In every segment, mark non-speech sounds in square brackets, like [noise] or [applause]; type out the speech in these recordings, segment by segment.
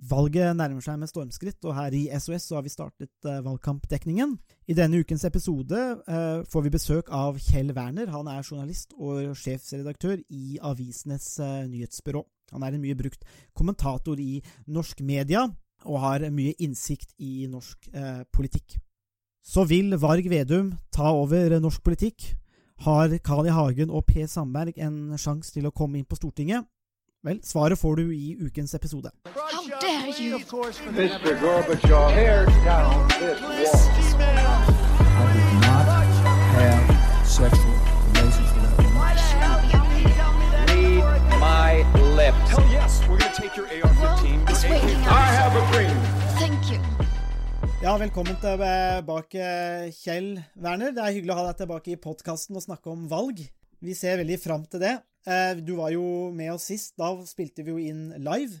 Valget nærmer seg med stormskritt, og her i SOS har vi startet uh, valgkampdekningen. I denne ukens episode uh, får vi besøk av Kjell Werner. Han er journalist og sjefsredaktør i Avisenes uh, nyhetsbyrå. Han er en mye brukt kommentator i norsk media, og har mye innsikt i norsk politikk. Så vil Varg Vedum ta over norsk politikk? Har Carl I. Hagen og Per Sandberg en sjanse til å komme inn på Stortinget? Vel, svaret får du i ukens episode. How dare you? Mr. Gorbachev, tear down this wall. I did not have sexual relations with that woman. Why the hell you didn't tell me that Read my lips. Hell yes, we're gonna take your AR-15. Well, it's waiting I have a dream. Thank you. Ja, velkommen tilbake, Kjell Werner. Det er hyggelig å ha deg tilbake i podkasten og snakke om valg. Vi ser veldig fram til det. Eh, Du var jo med oss sist. Da spilte vi jo inn live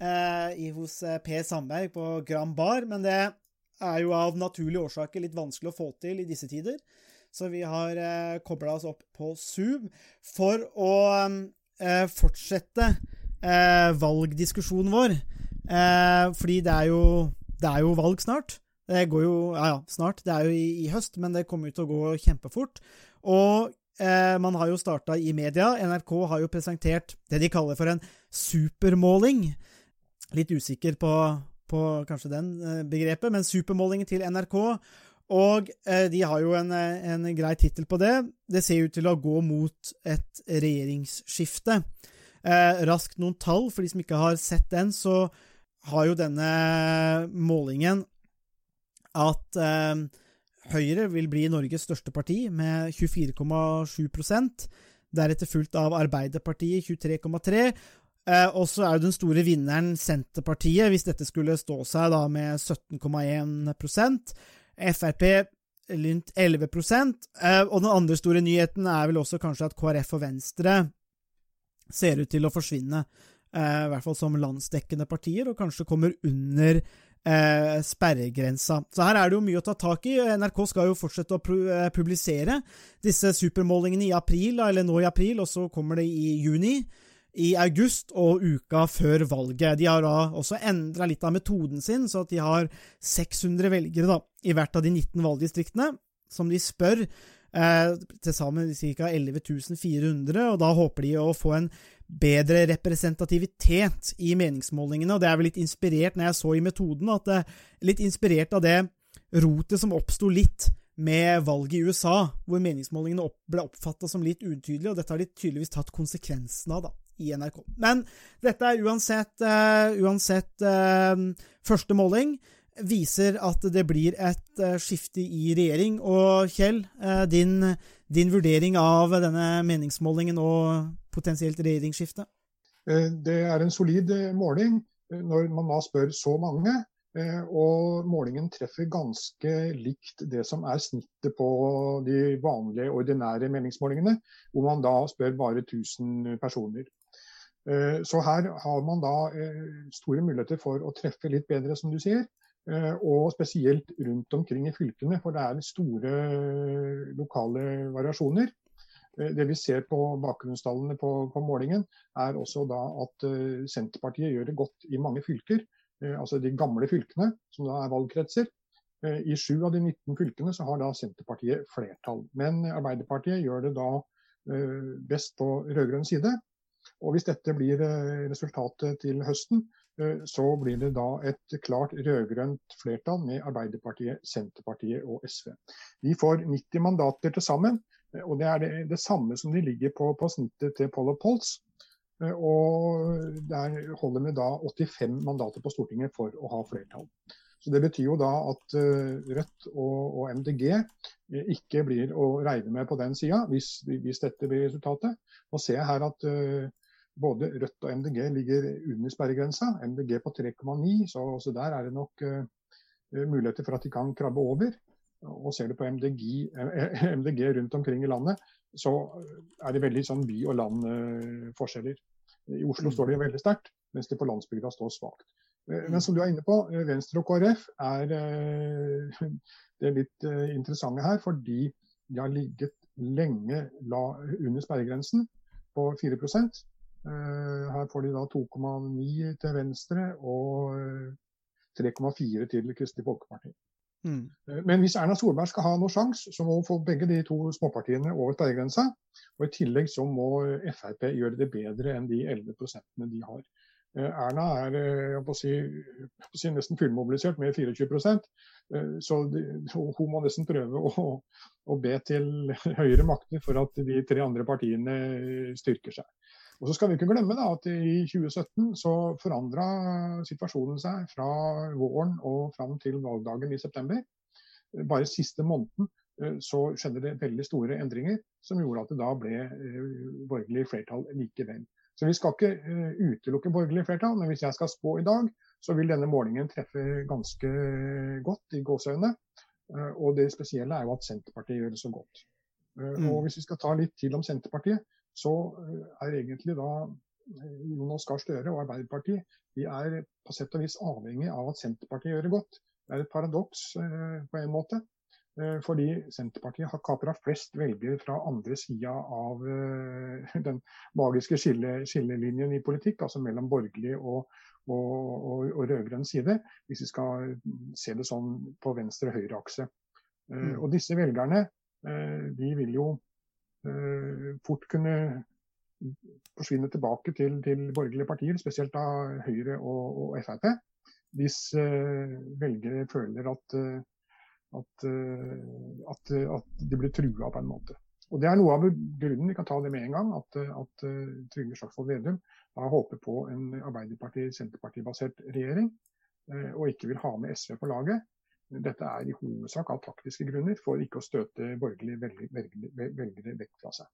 eh, hos eh, Per Sandberg på Grand Bar, men det er jo av naturlige årsaker litt vanskelig å få til i disse tider. Så vi har eh, kobla oss opp på Zoom for å eh, fortsette eh, valgdiskusjonen vår. Eh, fordi det er, jo, det er jo valg snart. Det går jo Ja, ja, snart. Det er jo i, i høst, men det kommer jo til å gå kjempefort. Og man har jo starta i media. NRK har jo presentert det de kaller for en supermåling. Litt usikker på, på kanskje den eh, begrepet, men supermålingen til NRK. Og eh, de har jo en, eh, en grei tittel på det. Det ser ut til å gå mot et regjeringsskifte. Eh, raskt noen tall, for de som ikke har sett den, så har jo denne målingen at eh, Høyre vil bli Norges største parti med 24,7% deretter fulgt av Arbeiderpartiet 23,3 eh, og så er jo den store vinneren Senterpartiet, hvis dette skulle stå seg da med 17,1% Frp rundt 11 eh, og den andre store nyheten er vel også kanskje at KrF og Venstre ser ut til å forsvinne, eh, i hvert fall som landsdekkende partier, og kanskje kommer under eh, sperregrensa. Så her er det jo mye å ta tak i. NRK skal jo fortsette å eh, publisere disse supermålingene i april, eller nå i april, og så kommer det i juni. I august og uka før valget. De har da også endra litt av metoden sin, så at de har 600 velgere da, i hvert av de 19 valgdistriktene, som de spør. Eh, til sammen ca. 11 400, og da håper de å få en bedre representativitet i meningsmålingene. og Det er vel litt inspirert, når jeg så i metoden, at det er litt inspirert av det rotet som oppsto litt med valget i USA, hvor meningsmålingene opp, ble oppfatta som litt utydelige, og dette har de tydeligvis tatt konsekvensen av da, i NRK. Men dette er uansett, uh, uansett uh, første måling viser at det blir et skifte i regjering. Og Kjell, din, din vurdering av denne meningsmålingen og potensielt regjeringsskifte? Det er en solid måling når man da spør så mange. Og målingen treffer ganske likt det som er snittet på de vanlige, ordinære meningsmålingene, hvor man da spør bare 1000 personer. Så her har man da store muligheter for å treffe litt bedre, som du sier. Og spesielt rundt omkring i fylkene, for det er store lokale variasjoner. Det vi ser på bakgrunnstallene på, på målingen, er også da at Senterpartiet gjør det godt i mange fylker altså de gamle fylkene, som da er valgkretser. I sju av de 19 fylkene så har da Senterpartiet flertall. Men Arbeiderpartiet gjør det da best på rød-grønn side. Og hvis dette blir resultatet til høsten, så blir det da et klart rød-grønt flertall med Arbeiderpartiet, Senterpartiet og SV. De får 90 mandater til sammen, og det er det, det samme som de ligger på, på snittet til Poll of Polls. Og der holder vi da 85 mandater på Stortinget for å ha flertall. Så Det betyr jo da at Rødt og, og MDG ikke blir å regne med på den sida, hvis, hvis, dette blir resultatet. Nå ser jeg her at både Rødt og MDG ligger under sperregrensa. MDG på 3,9, så, også der er det nok muligheter for at de kan krabbe over. Og ser du på MDG, [laughs] MDG rundt omkring i landet, så er det veldig sånn by- og land-forskjeller. I Oslo står de veldig sterkt, mens de på landsbygda står svakt. Men som du er inne på, Venstre og KrF er [laughs] det litt interessante her, fordi de har ligget lenge under sperregrensen på 4 Eh, Her får de da 2,9 til Venstre og eh, 3,4 til Kristelig Folkeparti. Mm. Eh, Men hvis Erna Solberg skal ha noen sjanse, så må hun få begge de to småpartiene over sperregrensa. Og i tillegg så må Frp gjøre det bedre enn de 11 prosentene de har. Eh, Erna er eh, jeg får si, jeg får si, nesten fullmobilisert med 24 eh, så så hun må nesten prøve å, å be til høyere makter for at de tre andre partiene styrker seg. Og så skal vi ikke glemme da, at i 2017 så forandra situasjonen seg fra våren og fram til valgdagen i september. Bare siste måneden eh, så skjedde det veldig store endringer som gjorde at det da ble eh, borgerlig flertall likevel. Så vi skal ikke eh, utelukke borgerlig flertall, men hvis jeg skal spå i dag, så vil denne målingen treffe ganske godt i gåseøynene. Og det spesielle er jo at Senterpartiet gjør det så godt. Mm. Og hvis vi skal ta litt til om Senterpartiet, så eh, er egentlig da eh, Jonas Gahr Støre og Arbeiderpartiet de er på sett og vis avhengig av at Senterpartiet gjør det godt. Det er et paradoks eh, på en måte. Eh, fordi Senterpartiet har kapra flest velgere fra andre sida av eh, [laughs] den magiske skille, skillelinjen i politikk, altså mellom borgerlig og, og, og, og rød-grønn side, hvis vi skal se det sånn på venstre-høyre-akse. Eh, Mm. Og disse velgerne eh, de vil jo fort kunne forsvinne tilbake til, til borgerlige partier, spesielt da Høyre og, og Frp, hvis eh, velgere føler at, eh, at, eh, at, eh, at de blir trua på en måte. Og Det er noe av grunnen, vi kan ta det med en gang, at, eh, at eh, Trygve Slagsvold Vedum da håper på en Arbeiderparti-Senterparti-basert regjering, eh, og ikke vil ha med SV på laget. Dette er i hovedsak av taktiske grunner, for ikke å støte borgerlige velgere, vekk fra seg.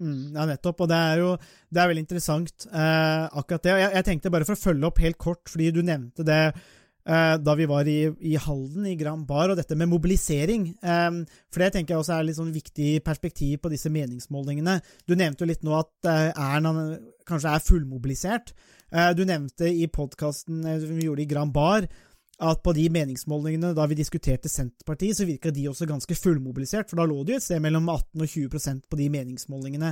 Mm, ja, nettopp. Og det er jo det er veldig interessant, eh, akkurat det. Og jeg, jeg tenkte bare for å følge opp helt kort, fordi du nevnte det eh, da vi var i, i Halden, i Grand Bar, og dette med mobilisering. Eh, for det tenker jeg også er litt sånn viktig perspektiv på disse meningsmålingene. Du nevnte jo litt nå at eh, Erna kanskje er fullmobilisert. Eh, du nevnte i podkasten vi gjorde i Grand Bar, at på de meningsmålingene da vi diskuterte Senterpartiet, så virka de også ganske fullmobilisert, for da lå det jo et sted mellom 18 og 20% på de meningsmålingene.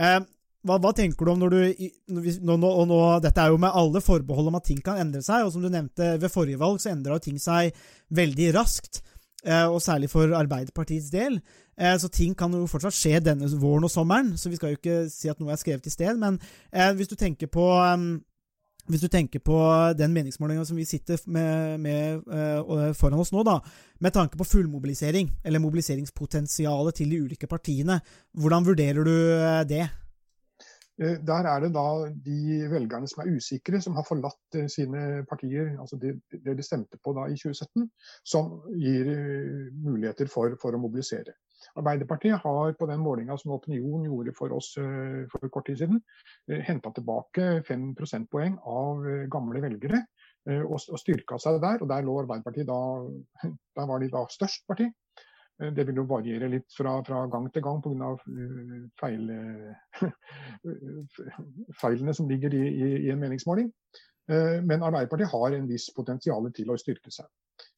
Eh, hva, hva tenker du om når du nå, nå, nå, Dette er jo med alle forbehold om at ting kan endre seg, og som du nevnte ved forrige valg, så endra ting seg veldig raskt. eh, Og særlig for Arbeiderpartiets del. Eh, Så ting kan jo fortsatt skje denne våren og sommeren, så vi skal jo ikke si at noe er skrevet i sted. Men eh, hvis du tenker på eh, hvis du tenker på den meningsmålinga som vi sitter med, med uh, foran oss nå, da, med tanke på fullmobilisering, eller mobiliseringspotensialet til de ulike partiene, hvordan vurderer du eh, det? Eh, Der er det da de velgerne som er usikre, som har forlatt sine partier, altså det, de stemte på da i 2017, som gir muligheter for, for å mobilisere. Arbeiderpartiet har på den målinga som Opinion gjorde for oss eh, for kort tid siden, henta tilbake 5 prosentpoeng av eh, gamle velgere eh, og, og styrka seg der. og Der lå Arbeiderpartiet da, [laughs] der var de da størst parti. Eh, Det vil jo variere litt fra, fra gang til gang pga. feil, [laughs] feilene som ligger i, i, i en meningsmåling. Eh, Men Arbeiderpartiet har en viss potensial til å styrke seg.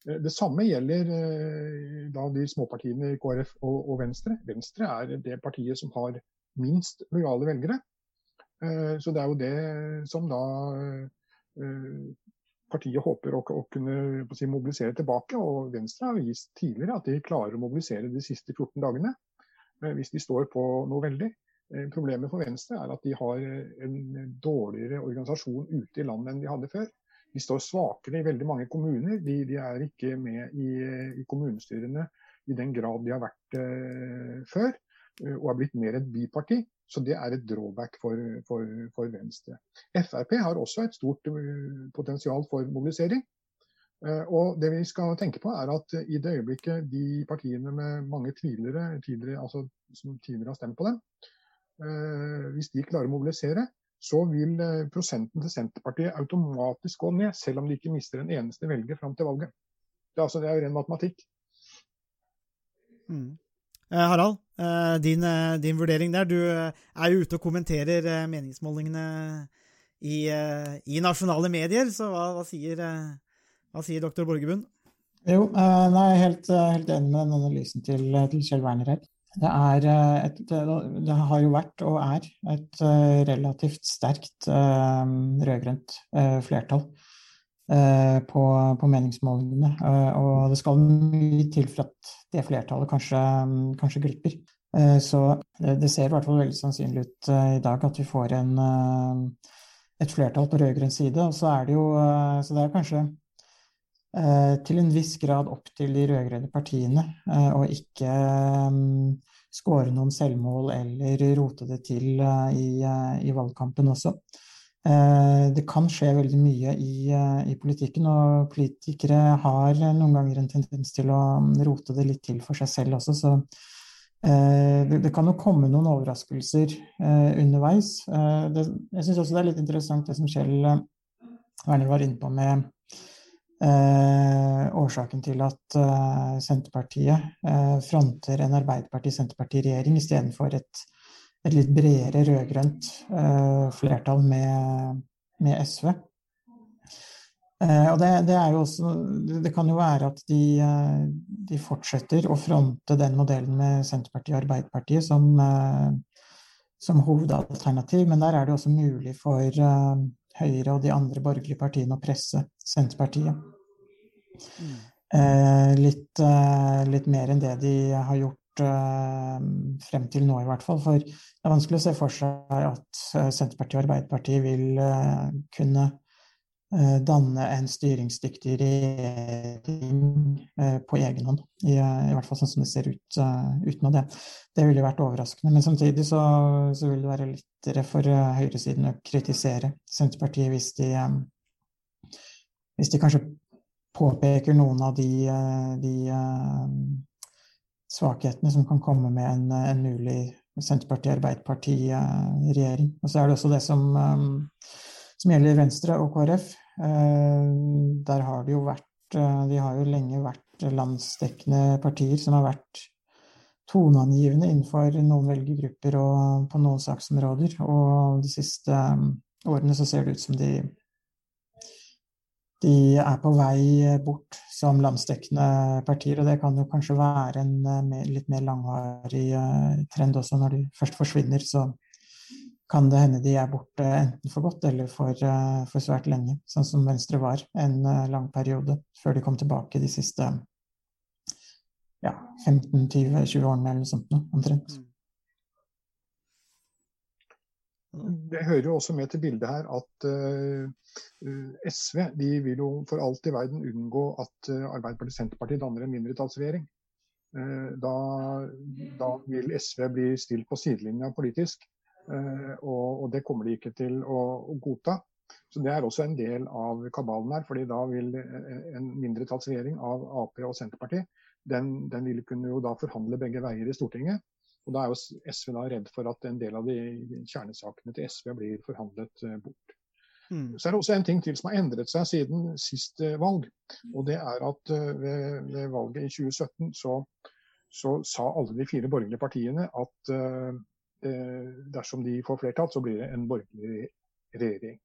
Eh, Det samme gjelder eh, da de småpartiene KrF og, og Venstre. Venstre er det partiet som har minst lojale velgere. Eh, Så det er jo det som da partiet håper å, å kunne si, mobilisere tilbake. Og Venstre har vist tidligere at de klarer å mobilisere de siste 14 dagene hvis de står på noe veldig. Problemet for Venstre er at de har en dårligere organisasjon ute i landet enn de hadde før. De står svakere i veldig mange kommuner. De, de er ikke med i, i, kommunestyrene i den grad de har vært eh, før, eh, og er blitt mer et byparti. Så det er et drawback for, for, for Venstre. Frp har også et stort uh, potensial for mobilisering. Uh, og det vi skal tenke på er at uh, i det øyeblikket de partiene med mange tidligere, tidligere, altså, som tidligere har stemt på dem, hvis de klarer å mobilisere, så vil prosenten til Senterpartiet automatisk gå ned, selv om de ikke mister en eneste velger fram til valget. Det, er altså, det er jo ren matematikk. Mm. Eh, Harald, eh, din, eh, din, vurdering der. Du er jo ute og kommenterer meningsmålingene i, i nasjonale medier, så hva, hva, sier, hva sier, doktor Borgerbund? Jo, nei, jeg er helt, helt, enig med den analysen til, til Kjell Werner her. Det eh, et, det, har jo vært og er et eh, relativt sterkt uh, rød-grønt flertall på, på, meningsmålingene. og det skal mye til for at det flertallet kanskje, kanskje glipper. så det, ser i hvert fall veldig sannsynlig ut i dag at vi får en, et flertall på rød-grønn side. Og så er det jo Så det er kanskje Eh, til en viss grad opp til de rød-grønne partiene, eh, og ikke um, skåre noen selvmål eller rote det til uh, i, i, valgkampen også. Det kan skje veldig mye i, i, politikken, og politikere har noen ganger en tendens til å rote det litt til for seg selv også, så det, kan jo komme noen overraskelser underveis. Det, jeg syns også det er litt interessant det som Kjell Werner var inne på med Eh, årsaken til at eh, Senterpartiet eh, fronter en Arbeiderparti-Senterparti-regjering istedenfor et, et litt bredere rød-grønt eh, flertall med, med SV. Eh, og det, det, er jo også, det kan jo være at de, eh, de, fortsetter å fronte den modellen med Senterpartiet og Arbeiderpartiet som, som hovedalternativ, men der er det også mulig for Høyre og de andre borgerlige partiene å presse Senterpartiet. Mm. Eh, litt, eh, litt, mer enn det de har gjort eh, frem til nå, i hvert fall. For det er vanskelig å se for seg at eh, Senterpartiet og Arbeiderpartiet vil eh, kunne danne en styringsdyktig regjering på egen hånd. I, I, hvert fall sånn som det ser ut uten det. Det ville vært overraskende. Men samtidig så, så vil det være lettere for høyresiden å kritisere Senterpartiet hvis de hvis de kanskje påpeker noen av de, eh, de svakhetene som kan komme med en, en mulig Senterparti-Arbeiderparti-regjering. Og så er det også det som, som gjelder Venstre og KrF. Uh, der har det jo vært uh, De har jo lenge vært landsdekkende partier som har vært toneangivende innenfor noen velgergrupper og på noen saksområder. Og de siste um, årene så ser det ut som de de er på vei bort som landsdekkende partier, og det kan jo kanskje være en mer, litt mer langvarig eh, trend også. Når de først forsvinner, så kan det hende de er borte enten for godt eller for, eh, for svært lenge, sånn som Venstre var en lang periode før de kom tilbake de siste ja, 15-20-20 årene eller noe sånt noe, omtrent. Mm. Det hører jo også med til bildet her at uh, eh, SV de vil jo for alt i verden unngå at uh, Arbeiderpartiet og Senterpartiet danner en mindretallsregjering. Uh, da, da, vil SV bli stilt på sidelinja politisk, og, og, det kommer de ikke til å, å, godta. Så Det er også en del av kabalen her. fordi da vil en mindretallsregjering av Ap og Senterpartiet den, den vil kunne jo da forhandle begge veier i Stortinget. Og Da er jo SV da redd for at en del av de kjernesakene til SV blir forhandlet eh, bort. Mm. Så er det også en ting til som har endret seg siden sist eh, valg. og det er at eh, Ved, ved valget i 2017 så, så, sa alle de fire borgerlige partiene at dersom de får flertall, så blir det en borgerlig regjering.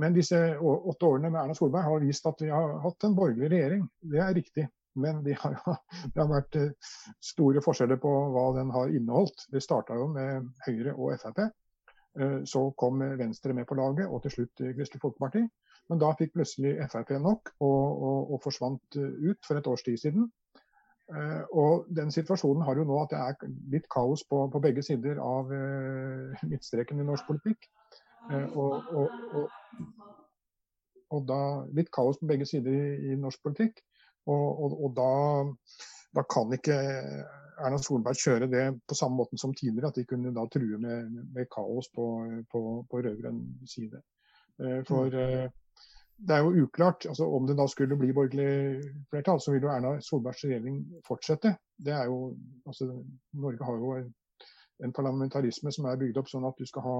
Men disse åtte årene med Erna Solberg har vist at vi har hatt en borgerlig regjering. Det er riktig. Men de har, [laughs] det har vært eh, store forskjeller på hva den har inneholdt. Det starta jo med Høyre og Frp. Eh, så kom Venstre med på laget, og til slutt Kristelig Folkeparti. Men da fikk plutselig Frp nok, og, og, og forsvant ut for et års tid siden. Uh, og den situasjonen har jo nå at det er litt kaos på, på begge sider av uh, midtstreken i norsk politikk. Og, og, og, og, da litt kaos på begge sider i, i norsk politikk. Og, og, og da, da, kan ikke Erna Solberg kjøre det på samme måten som tidligere, at de kunne da true med, med kaos på, på, på rød-grønn side. Eh, for mm. Det er jo uklart. altså Om det da skulle bli borgerlig flertall, så vil jo Erna Solbergs regjering fortsette. Det er jo, altså Norge har jo en parlamentarisme som er bygd opp sånn at du skal ha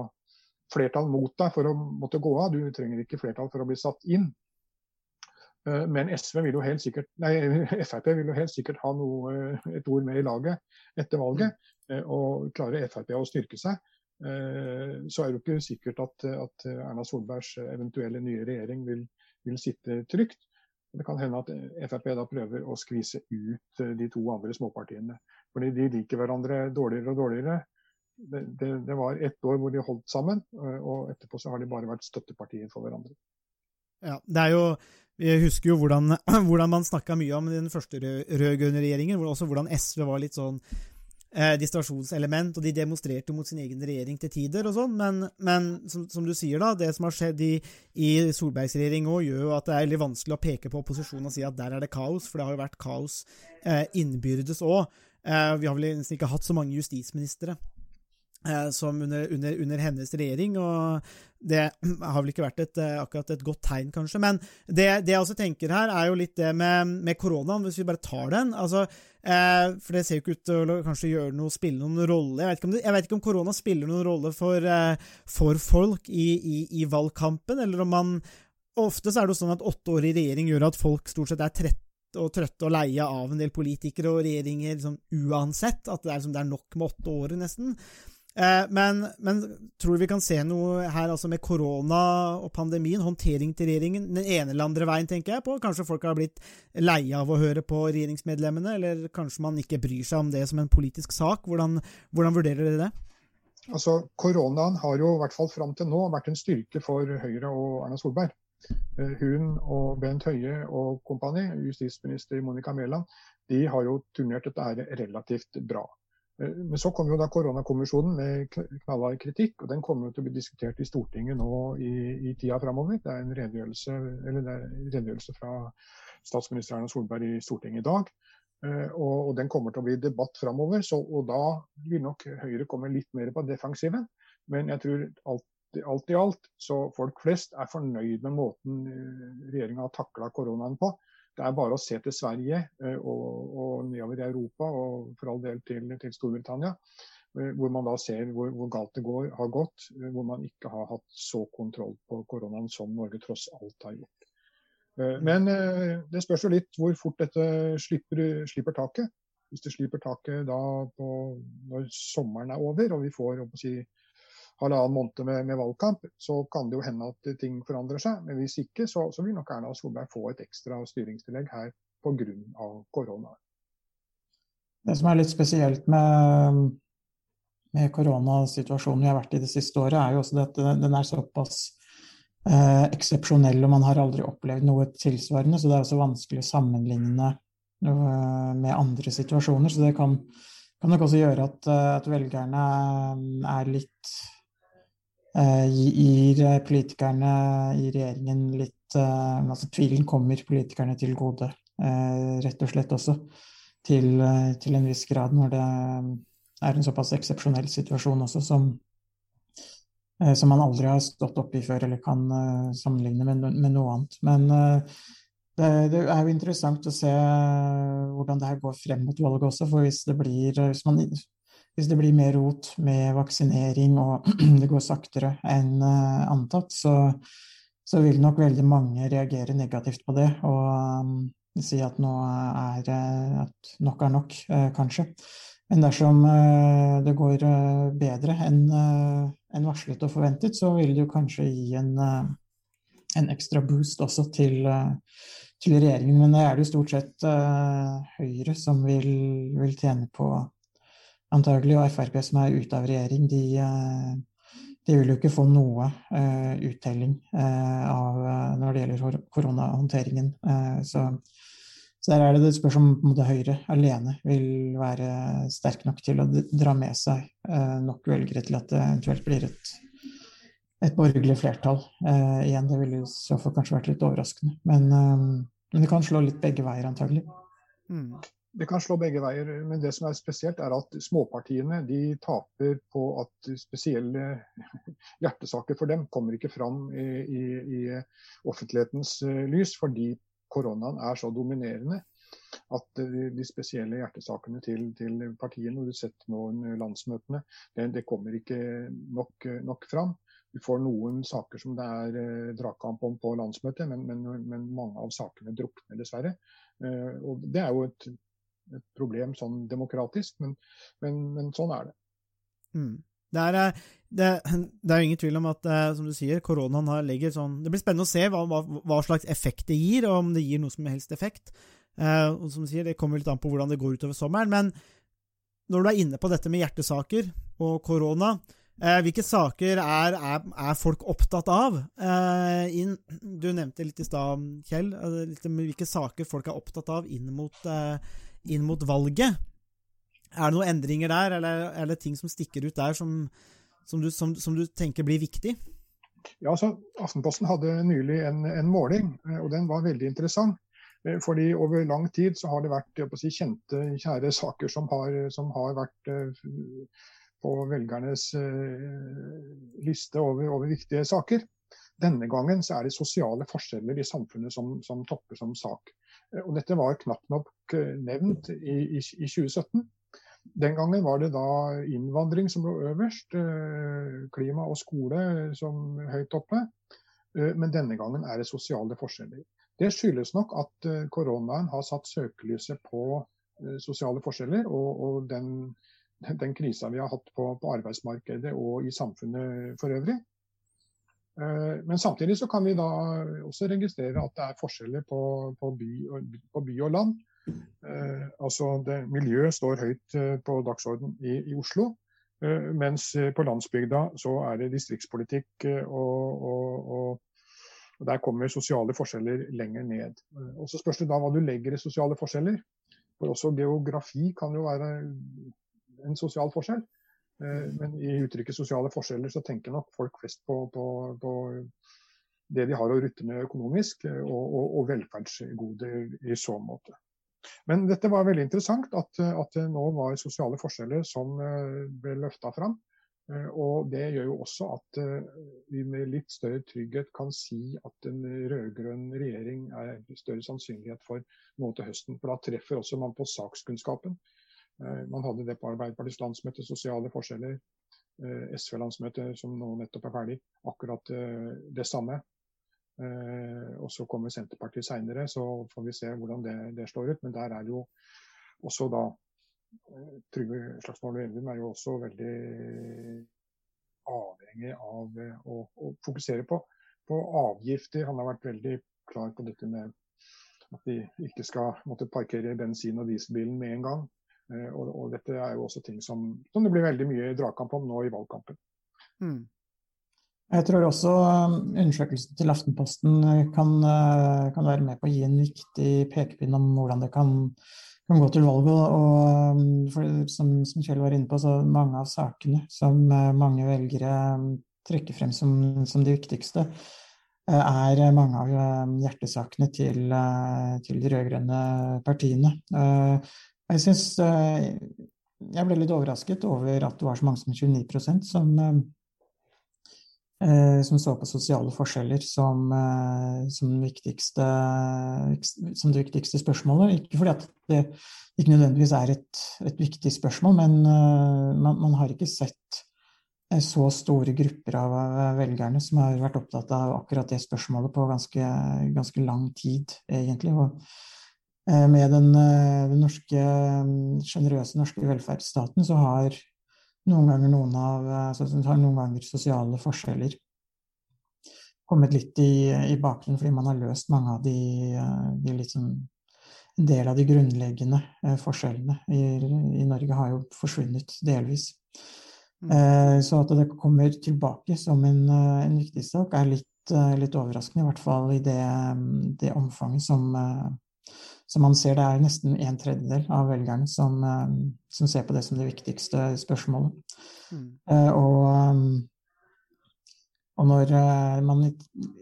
flertall mot deg for å måtte gå av. Du trenger ikke flertall for å bli satt inn. Eh, men SV vil jo helt sikkert, nei, [laughs] Frp vil jo helt sikkert ha noe, eh, et ord med i laget etter valget. Eh, og klarer Frp å styrke seg, så er det jo ikke sikkert at, at Erna Solbergs eventuelle nye regjering vil, vil sitte trygt. Det kan hende at Frp da prøver å skvise ut eh, de to andre småpartiene. Fordi de liker hverandre dårligere og dårligere. Det, det, det var ett år hvor de holdt sammen, eh, og etterpå så har de bare vært støttepartier for hverandre. Ja, det er jo Vi husker jo hvordan, [clears throat] hvordan man snakka mye om den første rød- rød-grønne regjeringen, også hvordan SV var litt sånn eh, distrasjonselement, og de demonstrerte mot sin egen regjering til tider og sånn, men, men som, som du sier, da, det som har skjedd i, i Solbergs regjering òg, gjør jo at det er veldig vanskelig å peke på opposisjonen og si at der er det kaos, for det har jo vært kaos eh, innbyrdes òg. Eh, vi har vel nesten ikke hatt så mange justisministre som under, under, under hennes regjering, og det [clears throat] har vel ikke vært et, eh, akkurat et godt tegn, kanskje. Men det, det jeg også tenker her, er jo litt det med, med koronaen, hvis vi bare tar den. altså eh, For det ser jo ikke ut til å kanskje gjøre noe, spille noen rolle. Jeg vet ikke om, det, jeg vet ikke om korona spiller noen rolle for, eh, for folk i, i, i valgkampen, eller om man Ofte så er det jo sånn at åtte år i regjering gjør at folk stort sett er trette og trøtte og leie av en del politikere og regjeringer liksom, uansett. At det er, liksom, det er nok med åtte år, nesten. Eh, men, men tror du vi kan se noe her altså med korona og pandemien, håndtering til regjeringen, den ene eller andre veien, tenker jeg på? Kanskje folk har blitt leie av å høre på regjeringsmedlemmene, eller kanskje man ikke bryr seg om det som en politisk sak? Hvordan, hvordan vurderer dere det? Altså, Koronaen har jo i hvert fall fram til nå vært en styrke for Høyre og Erna Solberg. Eh, Hun og Bent Høie og kompani, justisminister Monica Mæland, de har jo turnert dette her relativt bra. Eh, Men så kom jo da koronakommisjonen med kn- knallhard kritikk, og den kommer til å bli diskutert i Stortinget nå i, i tida framover. Det er en redegjørelse, eller det er redegjørelse fra statsminister Erna Solberg i Stortinget i dag. Eh, Og, og den kommer til å bli debatt framover, og da vil nok Høyre komme litt mer på defensiven. Men jeg tror alt, alt i alt så folk flest er fornøyd med måten regjeringa har takla koronaen på. Det er bare å se til Sverige eh, og, og nedover i Europa, og for all del til, til Storbritannia, eh, hvor man da ser hvor, hvor galt det går, har gått. eh, Hvor man ikke har hatt så kontroll på koronaen som Norge tross alt har gjort. Men det spørs jo litt hvor fort dette slipper, slipper taket. Hvis det slipper taket da på, når sommeren er over og vi får å si, halvannen måned med, med valgkamp, så kan det jo hende at ting forandrer seg. Men hvis ikke, så, så vil nok Erna Solberg få et ekstra styringstillegg her pga. korona. Det som er litt spesielt med, med koronasituasjonen vi har vært i det siste året, er jo også at den er såpass eh, eksepsjonell, og man har aldri opplevd noe tilsvarende. Så det er også vanskelig å sammenligne eh, med andre situasjoner. Så det kan, kan nok også gjøre at, eh, at velgerne er litt eh, Gir politikerne i regjeringen litt eh, Altså tvilen kommer politikerne til gode, eh, rett og slett også til, eh, til en viss grad når det er en såpass eksepsjonell situasjon også som, eh, som man aldri har stått oppi før eller kan eh, sammenligne med, med noe annet. Men eh, det, det er jo interessant å se hvordan det her går frem mot valget også, for hvis det blir, hvis man, hvis det blir mer rot med vaksinering og [clears throat] det går saktere enn eh, antatt, så, så vil nok veldig mange reagere negativt på det. og um, si at nå er eh, at nok er nok, uh, kanskje. Men dersom uh, det går uh, bedre enn enn varslet og forventet, så vil det jo kanskje gi en, en ekstra boost også til, til regjeringen. Men det er det jo stort sett Høyre som vil, vil tjene på, antagelig, og Frp som er ute av regjering, de, eh, de vil jo ikke få noe eh, uttelling eh, av, når det gjelder koronahåndteringen. Så, så der er det det spørs om Høyre alene vil være sterk nok til å dra med seg nok velgere til at det eventuelt blir et, et borgerlig flertall. Eh, igjen, det ville i så fall kanskje vært litt overraskende. Men, eh, men det kan slå litt begge veier, antagelig. Mm. Det kan slå begge veier, men det som er spesielt er at småpartiene de taper på at spesielle hjertesaker for dem kommer ikke fram i, i, i offentlighetens eh, lys, fordi koronaen er så dominerende at de, spesielle hjertesakene til, til partiene, og du setter nå landsmøtene, det, det kommer ikke nok, nok fram. Du får noen saker som det er eh, dragkamp om på landsmøtet, men, men, men mange av sakene drukner dessverre. Eh, og det er jo et, et problem sånn demokratisk, men, men, men sånn er det. Mm. Det er, eh, det, [clears throat] det er ingen tvil om at, eh, som du sier, koronaen har legger sånn Det blir spennende å se hva, hva, hva slags effekt det gir, og om det gir noe som helst effekt. Eh, og som du sier, Det kommer litt an på hvordan det går utover sommeren. Men når du er inne på dette med hjertesaker og korona, eh, hvilke saker er, er, er, folk opptatt av? Eh, inn, du nevnte litt i stad, Kjell, eh, litt, hvilke saker folk er opptatt av inn mot, eh, inn mot valget. Er det noen endringer der, eller er det ting som stikker ut der som, som, du, som, som du, tenker blir viktig? Ja, så Aftenposten hadde nylig en, en måling, eh, og den var veldig interessant. Eh, fordi Over lang tid så har det vært si, kjente, kjære saker som har, som har vært uh, på velgernes liste over, over, viktige saker. Denne gangen så er det sosiale forskjeller i samfunnet som, som topper som sak. Og Dette var knapt nok nevnt i, i, i 2017. Den gangen var det da innvandring som lå øverst, klima og skole som høyt oppe. Men denne gangen er det sosiale forskjeller. Det skyldes nok at eh, koronaen har satt søkelyset på eh, sosiale forskjeller og, og den, den krisa vi har hatt på, på, arbeidsmarkedet og i samfunnet for øvrig. Eh, men samtidig så kan vi da også registrere at det er forskjeller på, på, by, og, på by, og land. Altså det, Miljøet står høyt på dagsorden i, i Oslo. Mens på landsbygda så er det distriktspolitikk og, og og Der kommer sosiale forskjeller lenger ned. Og Så spørs det da hva du legger i sosiale forskjeller. For også geografi kan jo være en sosial forskjell. Eh, men i uttrykket sosiale forskjeller så tenker nok folk flest på, på, på det de har å rutte med økonomisk, eh, og, og, og velferdsgoder i så måte. Men dette var veldig interessant, at, at nå var sosiale forskjeller som eh, ble løfta fram. Og Det gjør jo også at vi med litt større trygghet kan si at en rød-grønn regjering er større sannsynlighet for nå til høsten. For da treffer også man på sakskunnskapen. Eh, man hadde det på Arbeiderpartiets landsmøte, sosiale forskjeller. SV-landsmøte som nå nettopp er ferdig, akkurat det samme. Og så kommer Senterpartiet seinere, så får vi se hvordan det, det slår ut. Men der er jo også da Trygve Slagsvold Vedum er jo også veldig avhengig av eh, å, å fokusere på, på, avgifter. Han har vært veldig klar på dette med at de ikke skal måtte parkere bensin- og dieselbilen med en gang. Eh, og, og, dette er jo også ting som, som, det blir veldig mye dragkamp om nå i valgkampen. Mm. Jeg tror også um, undersøkelsen til Aftenposten eh, kan, kan, være med på å gi en viktig pekepinn om hvordan det kan kan gå til valget. Og, for, som, som, Kjell var inne på, så mange av sakene som mange velgere trekker frem som, som de viktigste, er mange av hjertesakene til, til de rød-grønne partiene. Jeg syns Jeg ble litt overrasket over at det var så mange som 29 som Eh, som så på sosiale forskjeller som, eh, som, viktigste, som, det viktigste spørsmålet. Ikke fordi at det ikke nødvendigvis er et, et viktig spørsmål, men eh, man, man, har ikke sett så store grupper av velgerne som har vært opptatt av akkurat det spørsmålet på ganske, ganske lang tid, egentlig. Og med den, den norske sjenerøse norske velferdsstaten så har noen ganger noen av så har noen ganger sosiale forskjeller kommet litt i, i bakgrunnen fordi man har løst mange av de, de liksom, En del av de grunnleggende eh, forskjellene i, i, Norge har jo forsvunnet delvis. Mm. Eh, så at det kommer tilbake som en, eh, en viktig sak, er litt, eh, litt, overraskende. I hvert fall i det, det omfanget som, som man ser, det er nesten en tredjedel av velgerne som, eh, som ser på det som det viktigste spørsmålet. Mm. Eh, og, og, når eh, man i,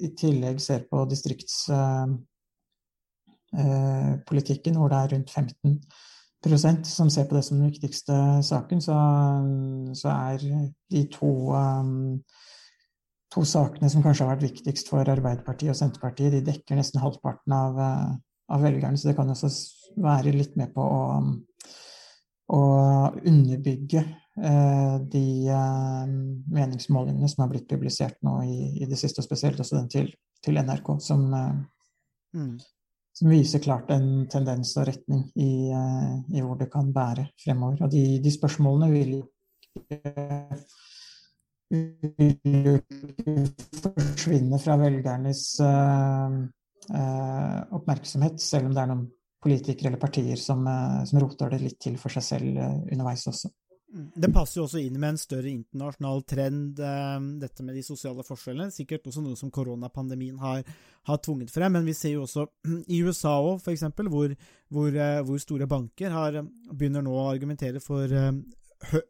i tillegg ser på distriktspolitikken, hvor det er rundt 15% som ser på det som den viktigste saken, så, så er de to, um, to sakene som kanskje har vært viktigst for Arbeiderpartiet og Senterpartiet, de dekker nesten halvparten av, av velgerne, så det kan også være litt med på å, å underbygge eh, de eh, meningsmålingene som har blitt publisert nå i, i, det siste, og spesielt også den til, til NRK, som, eh, mm. som, viser klart en tendens og retning i, eh, i hvor det kan bære fremover. Og de, de spørsmålene vil ikke vil jo ikke forsvinne fra velgernes eh, oppmerksomhet, selv om det er noen politikere eller partier som, eh, som roter det litt til for seg selv eh, underveis også. Mm. Det passer jo også inn med en større internasjonal trend, eh, dette med de sosiale forskjellene. Sikkert også noe som koronapandemien har, har tvunget frem, men vi ser jo også [clears throat] i USA òg, f.eks., hvor, hvor, eh, hvor store banker har, begynner nå å argumentere for eh, hø,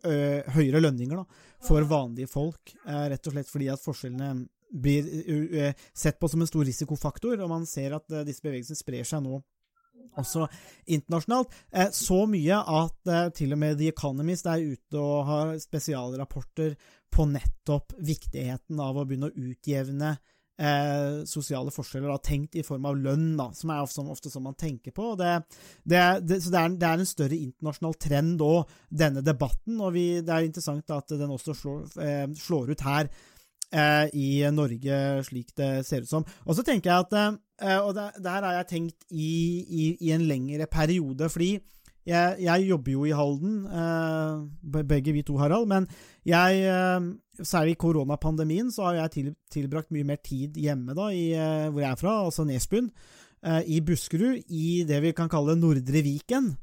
høyere lønninger da, for vanlige folk, eh, rett og slett fordi at forskjellene blir sett på som en stor risikofaktor, og man ser at eh, disse bevegelsene sprer seg nå også internasjonalt. Eh, så mye at eh, til og med The Economist er ute og har spesialrapporter på nettopp viktigheten av å begynne å utjevne eh, sosiale forskjeller, da, tenkt i form av lønn, da, som er ofte, ofte sånn man tenker på. Det, det, det, så det er, det er, en større internasjonal trend òg, denne debatten, og vi, det er interessant da, at den også slår, eh, slår ut her eh, i Norge, slik det ser ut som. Og så tenker jeg at eh, Og der, har jeg tenkt i, i, i en lengre periode, fordi jeg, jeg, jobber jo i Halden, eh, begge vi to, Harald. Men jeg, særlig i koronapandemien, så har jeg til, tilbrakt mye mer tid hjemme da, i, hvor jeg er fra, altså Nesbyen, i Buskerud, i det vi kan kalle Nordre Viken.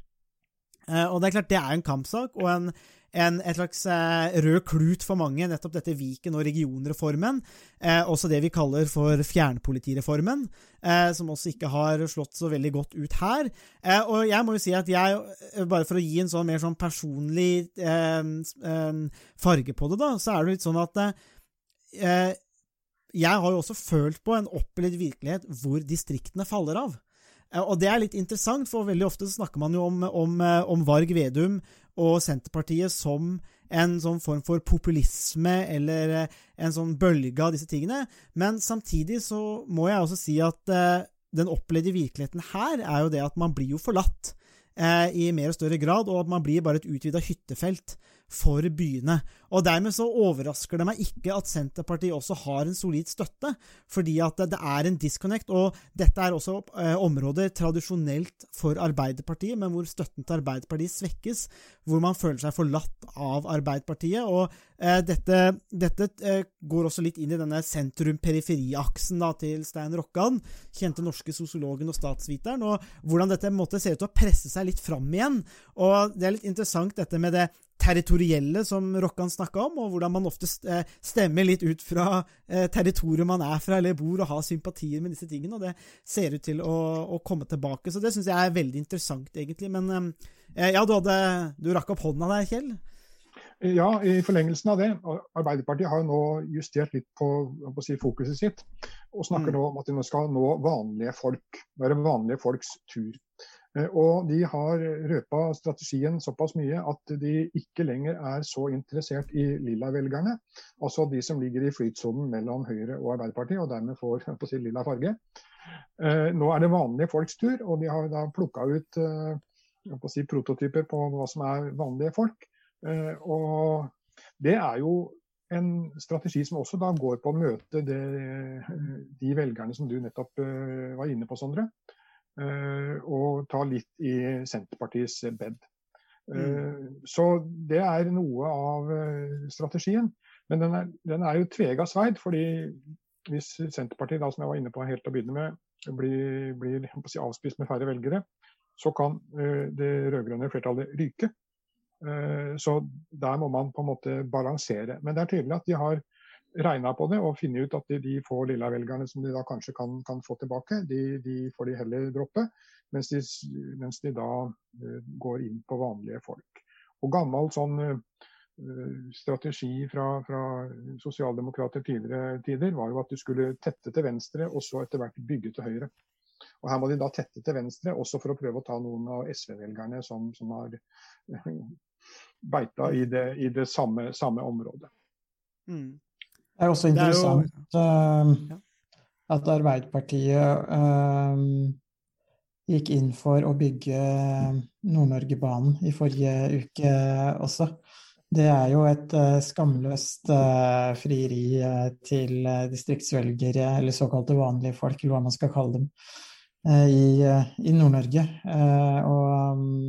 Og det er klart, det er en kampsak og en, en, et slags eh, rød klut for mange, nettopp dette Viken- og regionreformen. Eh, også det vi kaller for fjernpolitireformen, eh, som også ikke har slått så veldig godt ut her. Eh, og jeg må jo si at jeg, eh, bare for å gi en sånn mer sånn personlig eh, farge på det, da, så er det litt sånn at jeg har jo også følt på en opplevd virkelighet hvor distriktene faller av. Og det er litt interessant, for veldig ofte snakker man jo om, om, om Varg Vedum og Senterpartiet som en sånn form for populisme eller eh, en sånn bølge av disse tingene. Men samtidig så må jeg også si at eh, den opplevde virkeligheten her er jo det at man blir jo forlatt eh, i mer og større grad, og at man blir bare et utvida hyttefelt for byene. Og Dermed så overrasker det meg ikke at Senterpartiet også har en solid støtte, fordi at det er en disconnect. Og dette er også eh, områder tradisjonelt for Arbeiderpartiet, men hvor støtten til Arbeiderpartiet svekkes. Hvor man føler seg forlatt av Arbeiderpartiet. Og eh, dette, dette eh, går også litt inn i denne sentrum-periferi-aksen til Stein Rokkan, kjente norske sosiologen og statsviteren, og hvordan dette måte ser ut til å presse seg litt fram igjen. Og det er litt interessant dette med det territorielle som Rokkan snakka om, og hvordan man ofte eh, stemmer litt ut fra eh, territoriet man er fra eller bor, og har sympatier med disse tingene. og Det ser ut til å, å komme tilbake. Så det syns jeg er veldig interessant, egentlig. Men eh, ja, du, hadde, du rakk opp hånda der, Kjell? Ja, i forlengelsen av det. Arbeiderpartiet har jo nå justert litt på, på si, fokuset sitt. Og snakker mm. nå om at de nå skal nå vanlige folk. Være vanlige folks tur. Eh, og de har røpa strategien såpass mye at de ikke lenger er så interessert i lilla-velgerne. Altså de som ligger i flytsonen mellom Høyre og Arbeiderpartiet, og dermed får si, lilla farge. Eh, nå er det vanlige folks tur, og de har da plukka ut eh, si, prototyper på hva som er vanlige folk. Og det er jo en strategi som også da går på å møte det, de velgerne som du nettopp var inne på, Sondre. Eh, og ta litt i Senterpartiets bed. Mm. Eh, så det er noe av eh, strategien. Men den er, den er jo tvega sverd. fordi hvis Senterpartiet, da, som jeg var inne på helt til å begynne med, blir, blir si, avspist med færre velgere, så kan det rød-grønne flertallet ryke. Så der må man på en måte balansere. Men det er tydelig at de har regna på det og funnet ut at de, de få lilla-velgerne som de da kanskje kan, kan få tilbake, de, de, får de heller droppe. Mens de, mens de da uh, går inn på vanlige folk. Og gammel sånn uh, strategi fra, fra sosialdemokrater tidligere tider var jo at du skulle tette til venstre og så etter hvert bygge til høyre. Og Her må de da tette til venstre, også for å prøve å ta noen av SV-velgerne som, som, har beita i det, i det samme, samme området. Mm. Det er også interessant er jo, uh, at Arbeiderpartiet uh, gikk inn for å bygge Nord-Norge-banen i forrige uke også. Det er jo et uh, skamløst frieri til distriktsvelgere, eller såkalte vanlige folk, eller hva man skal kalle dem, i, i Nord-Norge. og um,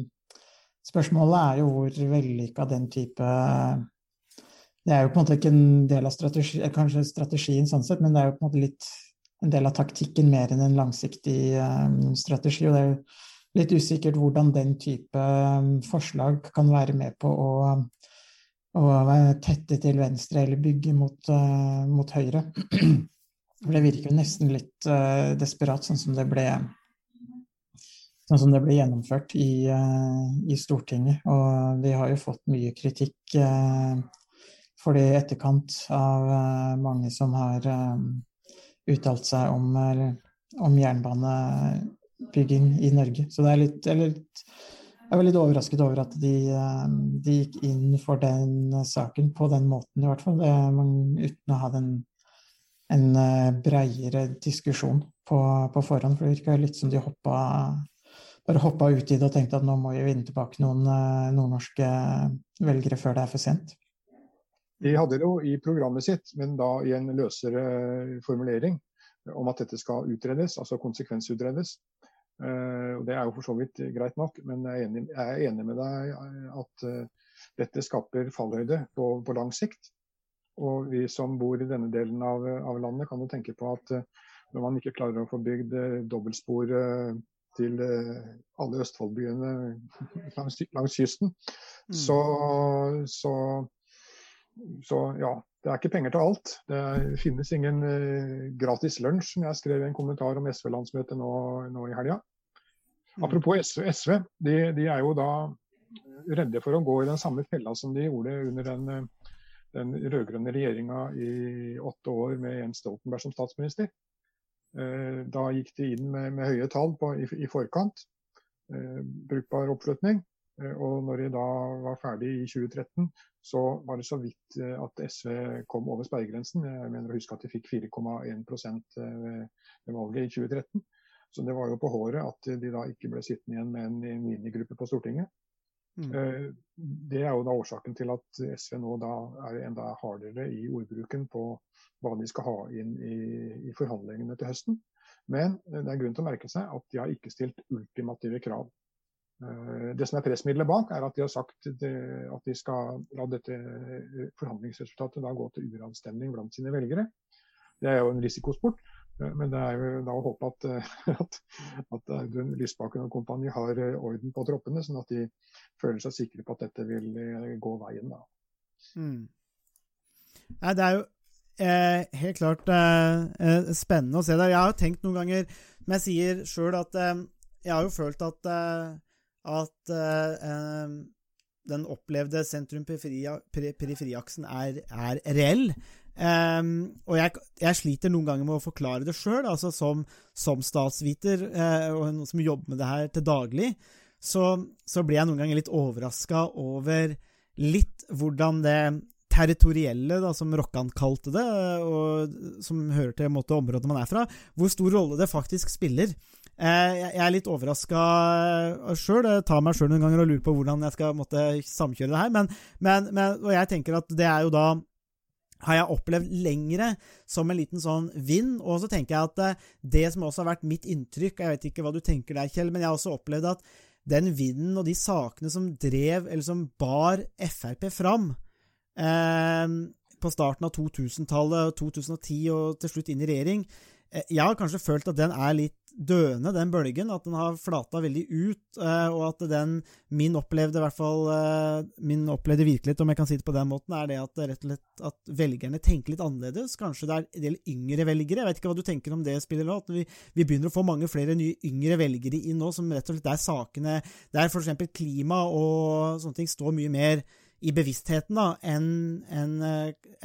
spørsmålet er jo hvor vellykka den type det er jo på en måte ikke en del av strategi, eh, kanskje strategien sånn sett, men det er jo på en måte litt en del av taktikken mer enn en langsiktig um, strategi. Og det er jo litt usikkert hvordan den type um, forslag kan være med på å, å tette til venstre eller bygge mot, uh, mot høyre. Det virker jo nesten litt uh, desperat, sånn som det ble sånn som det ble gjennomført i, uh, i Stortinget. Og vi har jo fått mye kritikk for det i etterkant av uh, mange som har uttalt seg om, om, jernbanebygging i Norge. Så det er litt, litt jeg var litt overrasket over at de, de, gikk inn for den saken på den måten, i hvert fall. Det, uten å ha den, en breiere diskusjon på, på forhånd. For det virka litt som de hoppa bare hoppa ut i det og tenkte at nå må vi vinne tilbake noen nordnorske velgere før det er for sent. De hadde det jo i programmet sitt, men da i en løsere formulering om at dette skal utredes, altså konsekvensutredes. Uh, og Det er jo for så vidt greit nok, men jeg er enig, jeg er enig med deg at uh, dette skaper fallhøyde på, på, lang sikt. Og vi som bor i denne delen av, av landet, kan jo tenke på at når man ikke klarer å få bygd dobbeltspor til eh, alle Østfoldbyene langs, langs kysten. Mm. Så, så, så, ja, det er ikke penger til alt. Det finnes ingen uh, gratis lunsj, som jeg skrev i en kommentar om SV-landsmøtet nå, nå, i helga. Mm. Apropos SV, SV de, de, er jo da redde for å gå i den samme fella som de gjorde under den, den rød-grønne regjeringa i åtte år med Jens Stoltenberg som statsminister. Eh, da gikk de inn med, med høye tall på, i, i, forkant. Eh, brukbar oppslutning. Eh, og når de da var ferdig i 2013, så var det så vidt at SV kom over sperregrensen. Jeg mener å huske at de fikk 4,1% ved valget i 2013. Så det var jo på håret at de da ikke ble sittende igjen med en minigruppe på Stortinget. Mm. Det er jo da årsaken til at SV nå da er enda hardere i ordbruken på hva de skal ha inn i, i forhandlingene til høsten. Men det er grunn til å merke seg at de har ikke stilt ultimative krav. Eh, det som er pressmiddelet bak, er at de har sagt at de skal la dette forhandlingsresultatet da gå til uravstemning blant sine velgere. Det er jo en risikosport, eh, men det er jo da å håpe at, [laughs] at, at Audun Lysbakken og kompani har orden på troppene, sånn at de føler seg sikre på at dette vil eh, gå veien. Mm. Nei, det er jo eh, helt klart eh, eh, spennende å se det. Jeg har jo tenkt noen ganger, men jeg sier sjøl at eh, jeg har jo følt at, eh, at uh, den opplevde sentrum-periferiaksen er, er, reell. Um, og jeg, jeg, sliter noen ganger med å forklare det sjøl, altså som, som statsviter uh, og noen som jobber med det her til daglig, så, så blir jeg noen ganger litt overraska over litt hvordan det territorielle, da, som Rokkan kalte det, og som hører til måte, området man er fra, hvor stor rolle det faktisk spiller. Eh, jeg er litt overraska sjøl. Jeg tar meg sjøl noen ganger og lurer på hvordan jeg skal måtte, samkjøre det her. Men, men, men, og jeg tenker at det er jo da har jeg opplevd lengre som en liten sånn vind. Og så tenker jeg at eh, det som også har vært mitt inntrykk Jeg vet ikke hva du tenker der, Kjell, men jeg har også opplevd at den vinden og de sakene som drev, eller som bar Frp fram, eh, på starten av 2000-tallet, 2010 og til slutt inn i regjering. Eh, jeg har kanskje følt at den er litt døende, den bølgen. At den har flata veldig ut, eh, og at den min opplevde, i hvert fall eh, min opplevde virkelighet, om jeg kan si det på den måten, er det at, rett og slett at velgerne tenker litt annerledes. Kanskje det er en del yngre velgere. Jeg vet ikke hva du tenker om det spiller nå. At vi, vi, begynner å få mange flere nye yngre velgere inn nå, som rett og slett der sakene Der f.eks. klima og sånne ting står mye mer i bevisstheten da, enn en,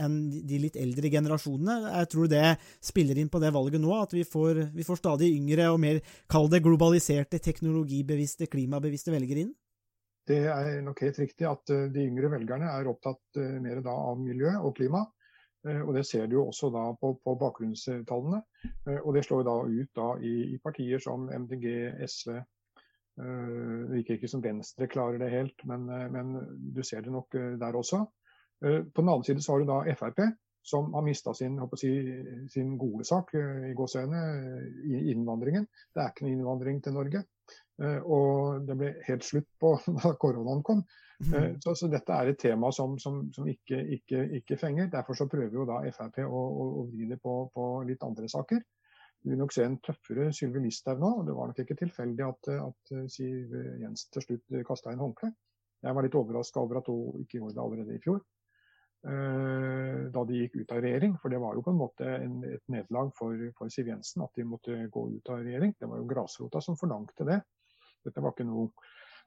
en de litt eldre generasjonene. Jeg tror det spiller inn på det valget nå, at vi får, vi får stadig yngre og mer, kall det globaliserte, teknologibevisste, klimabevisste velgere inn? Det er nok helt riktig at eh, de yngre velgerne er opptatt eh, mer da av miljø og klima. Eh, og Det ser du jo også da på, på bakgrunnstallene. Og Det slår da ut da i, i partier som MDG, SV, det eh, virker ikke som Venstre klarer det helt, men, eh, men, du ser det nok eh, der også. På den annen side så har du da Frp, som har mista sin, si, sin, gode sak i gåseøyne i innvandringen. Det er ikke noe innvandring til Norge. Og det ble helt slutt på [laughs] da koronaen kom. Mm. Så, så dette er et tema som, som, som ikke, ikke, ikke fenger. Derfor så prøver jo da Frp å, å, å vri det på, på litt andre saker. Vi vil nok se en tøffere Sylvi Listhaug nå. og Det var nok ikke tilfeldig at, at Siv Jensen til slutt kasta inn håndkle. Jeg var litt overraska over at hun ikke gjorde det allerede i fjor. eh, Da de gikk ut av regjering. For det var jo på en måte en, et nederlag for, for Siv Jensen at de måtte gå ut av regjering. Det var jo grasrota som forlangte det. Dette var ikke noe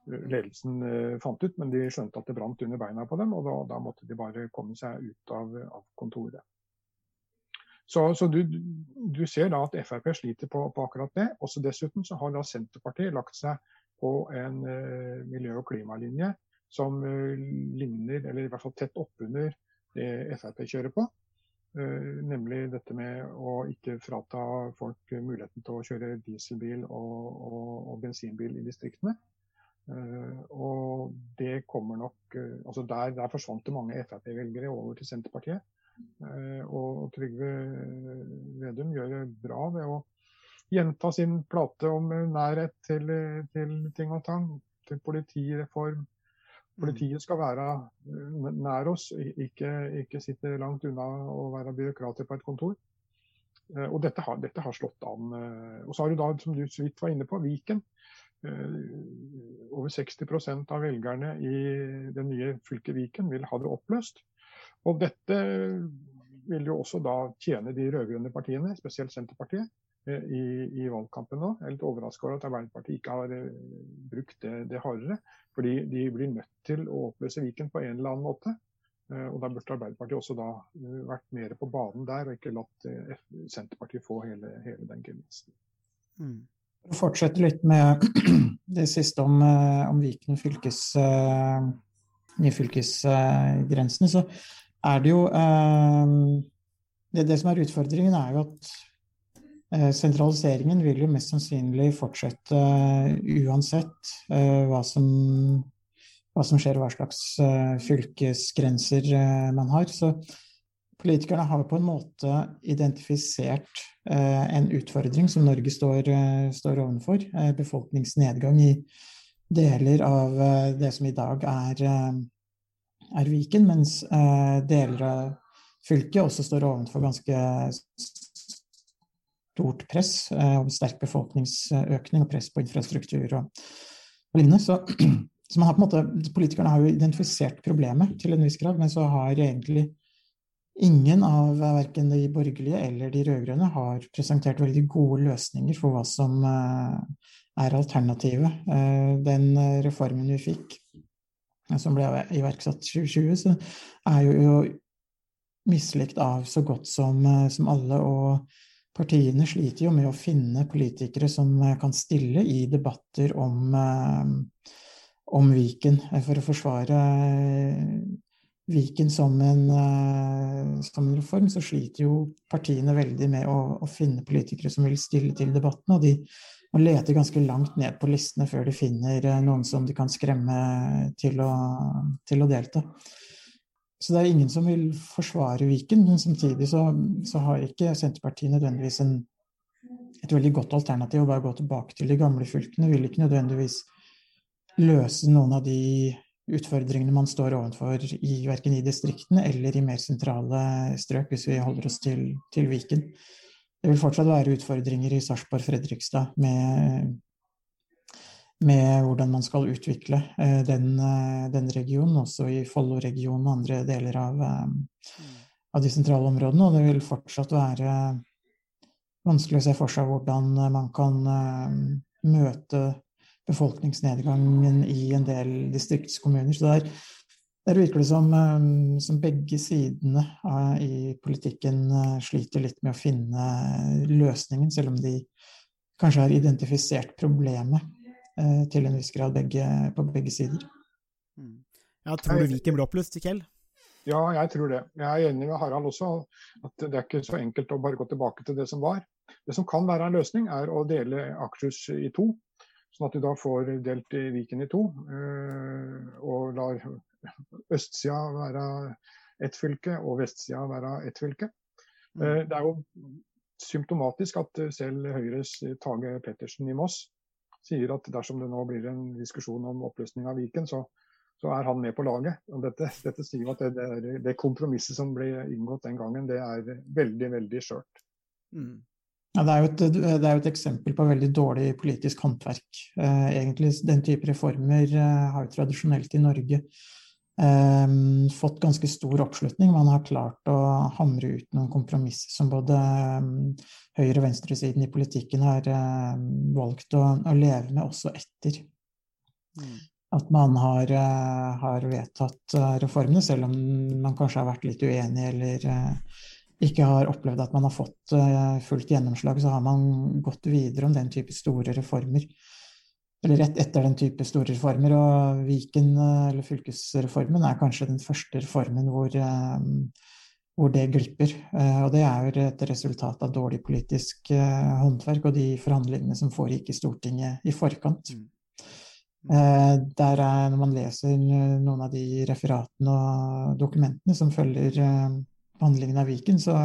eh, ledelsen eh, fant ut, men de skjønte at det brant under beina på dem, og da, da måtte de bare komme seg ut av, av kontoret. Så, så du, du, ser da at Frp sliter på, på akkurat det. Også dessuten så har da Senterpartiet lagt seg på en uh, miljø- og klimalinje som uh, ligner, eller i hvert fall tett oppunder det Frp kjører på. Uh, nemlig dette med å ikke frata folk muligheten til å kjøre dieselbil og, og, og bensinbil i distriktene. og det kommer nok altså der, der forsvant det mange Frp-velgere over til Senterpartiet. Eh, og Trygve Vedum gjør det bra ved å gjenta sin plate om nærhet til, til ting og tang. Til politireform. Politiet skal være eh, nær oss, ikke, ikke sitte langt unna og være byråkrater på et kontor. Eh, og dette har, dette har slått an. Og så har du da, som du så vidt var inne på, Viken. Over 60% av velgerne i det nye fylket Viken vil ha det oppløst. Og dette vil jo også da tjene de rød-grønne partiene, spesielt Senterpartiet, i, i, valgkampen nå. Jeg er litt overraska over at Arbeiderpartiet ikke har brukt det, det, hardere. Fordi de blir nødt til å oppløse Viken på en eller annen måte. Og da burde Arbeiderpartiet også da vært mer på banen der, og ikke latt Senterpartiet få hele, hele den gevinsten. Mm. For å fortsette litt med [clears throat] det siste om, om Viken fylkes, nye fylkesgrensene, så er det jo det, det, som er utfordringen, er jo at sentraliseringen vil jo mest sannsynlig fortsette uansett hva som, hva som skjer hva slags fylkesgrenser man har. Så politikerne har på en måte identifisert en utfordring som Norge står, står overfor. Befolkningsnedgang i deler av det som i dag er er Viken, mens eh, deler av fylket også står ovenfor ganske stort press eh, og sterk befolkningsøkning og press på infrastruktur og, og lignende. Så, så, man har på en måte, politikerne har jo identifisert problemet til en viss grad, men så har egentlig ingen av verken de borgerlige eller de rød-grønne har presentert veldig gode løsninger for hva som eh, er alternativet. Den reformen vi fikk som ble iverksatt 2020, så er jo, jo mislikt av så godt som, som, alle. Og partiene sliter jo med å finne politikere som kan stille i debatter om, om Viken, for å forsvare Viken som en, som en reform, så sliter jo partiene veldig med å, å finne politikere som vil stille til debatten. og de og leter ganske langt ned på listene før de finner noen som de kan skremme til å, til å delta. Så det er ingen som vil forsvare Viken, men samtidig så, så har ikke Senterpartiet nødvendigvis en, et veldig godt alternativ. Å bare gå tilbake til de gamle fylkene vil ikke nødvendigvis løse noen av de utfordringene man står overfor i verken i distriktene eller i mer sentrale strøk, hvis vi holder oss til, til Viken. Det vil fortsatt være utfordringer i Sarpsborg Fredrikstad med, med, hvordan man skal utvikle den, den regionen, også i Follo-regionen og andre deler av, av, de sentrale områdene. Og det vil fortsatt være vanskelig å se for seg hvordan man kan møte befolkningsnedgangen i en del distriktskommuner. Så det er der virker det som, som, begge sidene i politikken sliter litt med å finne løsningen, selv om de kanskje har identifisert problemet til en viss grad begge, på begge sider. Mm. Ja, tror du Viken blir oppløst, Kjell? Ja, jeg tror det. Jeg er enig med Harald også. At det er ikke så enkelt å bare gå tilbake til det som var. Det som kan være en løsning, er å dele Akershus i to. Sånn at du da får delt Viken i to, og lar østsida være ett fylke og vestsida være ett fylke. Det er jo symptomatisk at selv Høyres Tage Pettersen i Moss sier at dersom det nå blir en diskusjon om oppløsning av Viken, så, så er han med på laget. Og dette, dette sier at det, det, det kompromisset som ble inngått den gangen, det er veldig, veldig skjørt. Mm. Ja, det, er jo et, det er jo et eksempel på veldig dårlig politisk håndverk. Eh, egentlig Den type reformer eh, har jo tradisjonelt i Norge eh, fått ganske stor oppslutning. Man har klart å hamre ut noen kompromisser som både eh, høyre- og venstresiden i politikken har eh, valgt å, å, leve med også etter. Mm. At man har, eh, har vedtatt reformene, selv om man kanskje har vært litt uenig eller ikke har opplevd at man har fått fullt gjennomslag, så har man gått videre om den type store reformer. Eller rett etter den type store reformer. Og Viken, uh, eller fylkesreformen, er kanskje den første reformen hvor, uh, hvor det glipper. og det er jo et resultat av dårlig politisk håndverk og de forhandlingene som foregikk i Stortinget i forkant. Mm. Der er, når man leser noen av de referatene og dokumentene som følger behandlingen av Viken, så,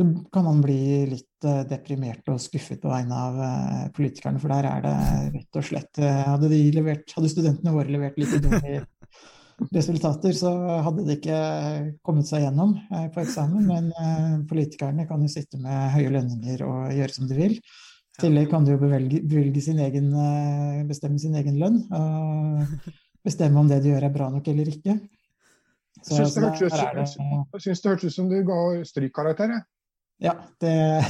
så, kan man bli litt uh, deprimert og skuffet på vegne av uh, politikerne. For der er det rett og slett uh, hadde, levert, hadde, studentene våre levert litt dårlige [laughs] resultater, så hadde de ikke kommet seg gjennom på eksamen. Men politikerne kan jo sitte med høye lønninger og gjøre som de vil. I tillegg kan de jo bevelge, bevilge sin egen, bestemme sin egen lønn. Og bestemme om det de gjør er bra nok eller ikke. Så, jeg syns det, hørtes ut som du ga strykkarakter. Ja, det, [laughs]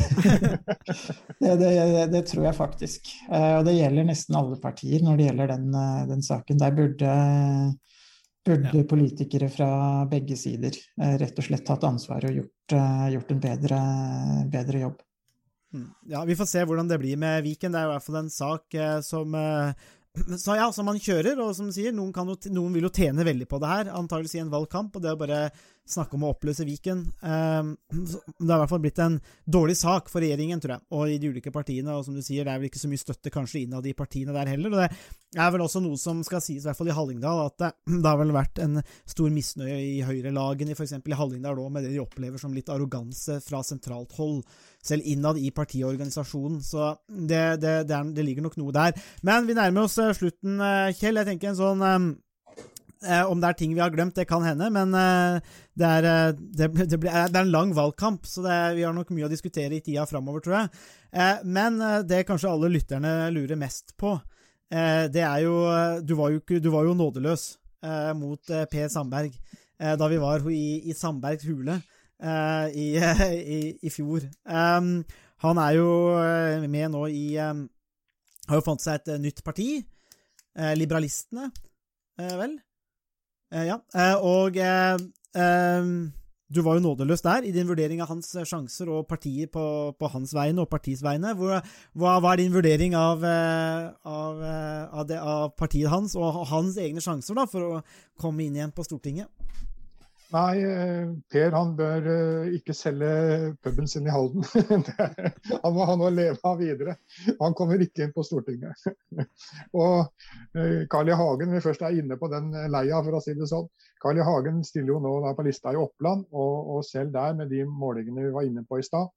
det, det, det, tror jeg faktisk. Eh, og det gjelder nesten alle partier når det gjelder den, eh, den saken. Der burde, burde ja. politikere fra begge sider eh, rett og slett tatt ansvar og gjort, gjort en bedre, bedre, jobb. Hmm. Ja, Vi får se hvordan det blir med Viken. Det er i hvert fall en sak som [clears throat] så ja, som man kjører, og som sier, noen, jo, noen, vil jo tjene veldig på det her, antakeligvis i en valgkamp, og det å bare snakke om å oppløse Viken um, Det har i hvert fall blitt en dårlig sak for regjeringen, tror jeg, og i de ulike partiene, og som du sier, det er vel ikke så mye støtte kanskje innad i partiene der heller, og det er vel også noe som skal sies, i hvert fall i Hallingdal, at det, [clears throat] det har vel vært en stor misnøye i høyrelagene, f.eks. i Hallingdal òg, med det de opplever som litt arroganse fra sentralt hold selv innad i partiorganisasjonen. Så det, det, det, er, det, ligger nok noe der. Men vi nærmer oss eh, slutten, eh, Kjell. Jeg tenker en sånn eh, Om det er ting vi har glemt, det kan hende, men det er, det, blir, det er en lang valgkamp, så vi har nok mye å diskutere i tida framover, tror jeg. Men det kanskje alle lytterne lurer mest på, det er jo Du var jo, du var jo nådeløs mot Per Sandberg da vi var i, i Sandbergs hule. I, [laughs] i, i, fjor. Han er jo eh, med nå i Har jo fått seg et nytt parti. Liberalistene, vel? ja. og du var jo nådeløs der i din vurdering av hans sjanser og partiet på, på hans vegne og partiets vegne. Hva, hva er din vurdering av, av, av, det, av partiet hans og hans egne sjanser da, for å komme inn igjen på Stortinget? Nei, eh, Per han bør eh, ikke selge puben sin i Halden. [laughs] han må ha noe å leve av videre. Han kommer ikke inn på Stortinget. [laughs] Og eh, Carl I. Hagen, vi først er inne på den leia, for å si det sånn. Carl I. Hagen stiller jo nå på lista i Oppland, og, og selv der, med de målingene vi var inne på i stad,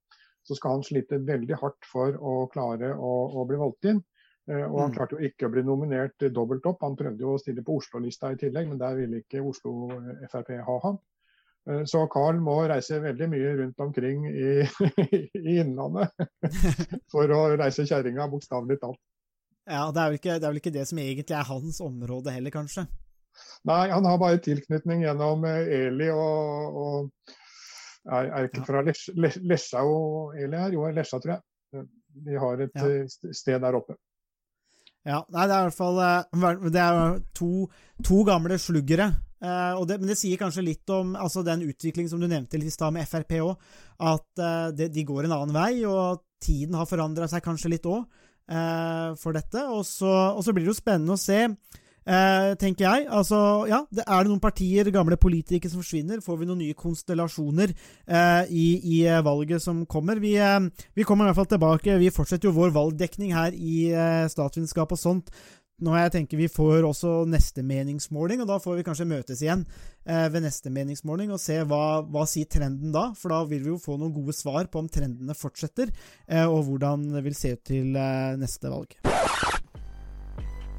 så skal han slite veldig hardt for å klare å, å bli valgt inn. Og han mm. klarte jo ikke å bli nominert dobbelt opp. Han prøvde jo å stille på Oslo-lista i tillegg, men der ville ikke Oslo Frp ha ham. Eh, så Carl må reise veldig mye rundt omkring i, [laughs] i Innlandet [laughs] for å reise kjerringa, bokstavelig talt. Ja, det er, ikke, det er, vel ikke, det som egentlig er hans område heller, kanskje? Nei, han har bare tilknytning gjennom eh, Eli og, og er, er ikke fra Lesja og Eli her? Jo, Lesja, tror jeg. De har et ja. Eh, sted der oppe. Ja, nei, det er i hvert fall Det er to, to gamle sluggere Uh, det, men det sier kanskje litt om altså den utviklingen som du nevnte litt i stad med Frp òg, at uh, det, de går en annen vei, og tiden har forandra seg kanskje litt òg eh, for dette. Og så, og så, blir det jo spennende å se, tenker jeg. Altså, ja, det, er det noen partier, gamle politikere, som forsvinner? Får vi noen nye konstellasjoner i, i, valget som kommer? Vi, vi, kommer i hvert fall tilbake. Vi fortsetter jo vår valgdekning her i statsvitenskap og sånt nå jeg tenker Vi får også neste meningsmåling, og da får vi kanskje møtes igjen eh, ved neste meningsmåling og se hva, hva sier trenden da. For da vil vi jo få noen gode svar på om trendene fortsetter, eh, og hvordan det vil se ut til eh, neste valg.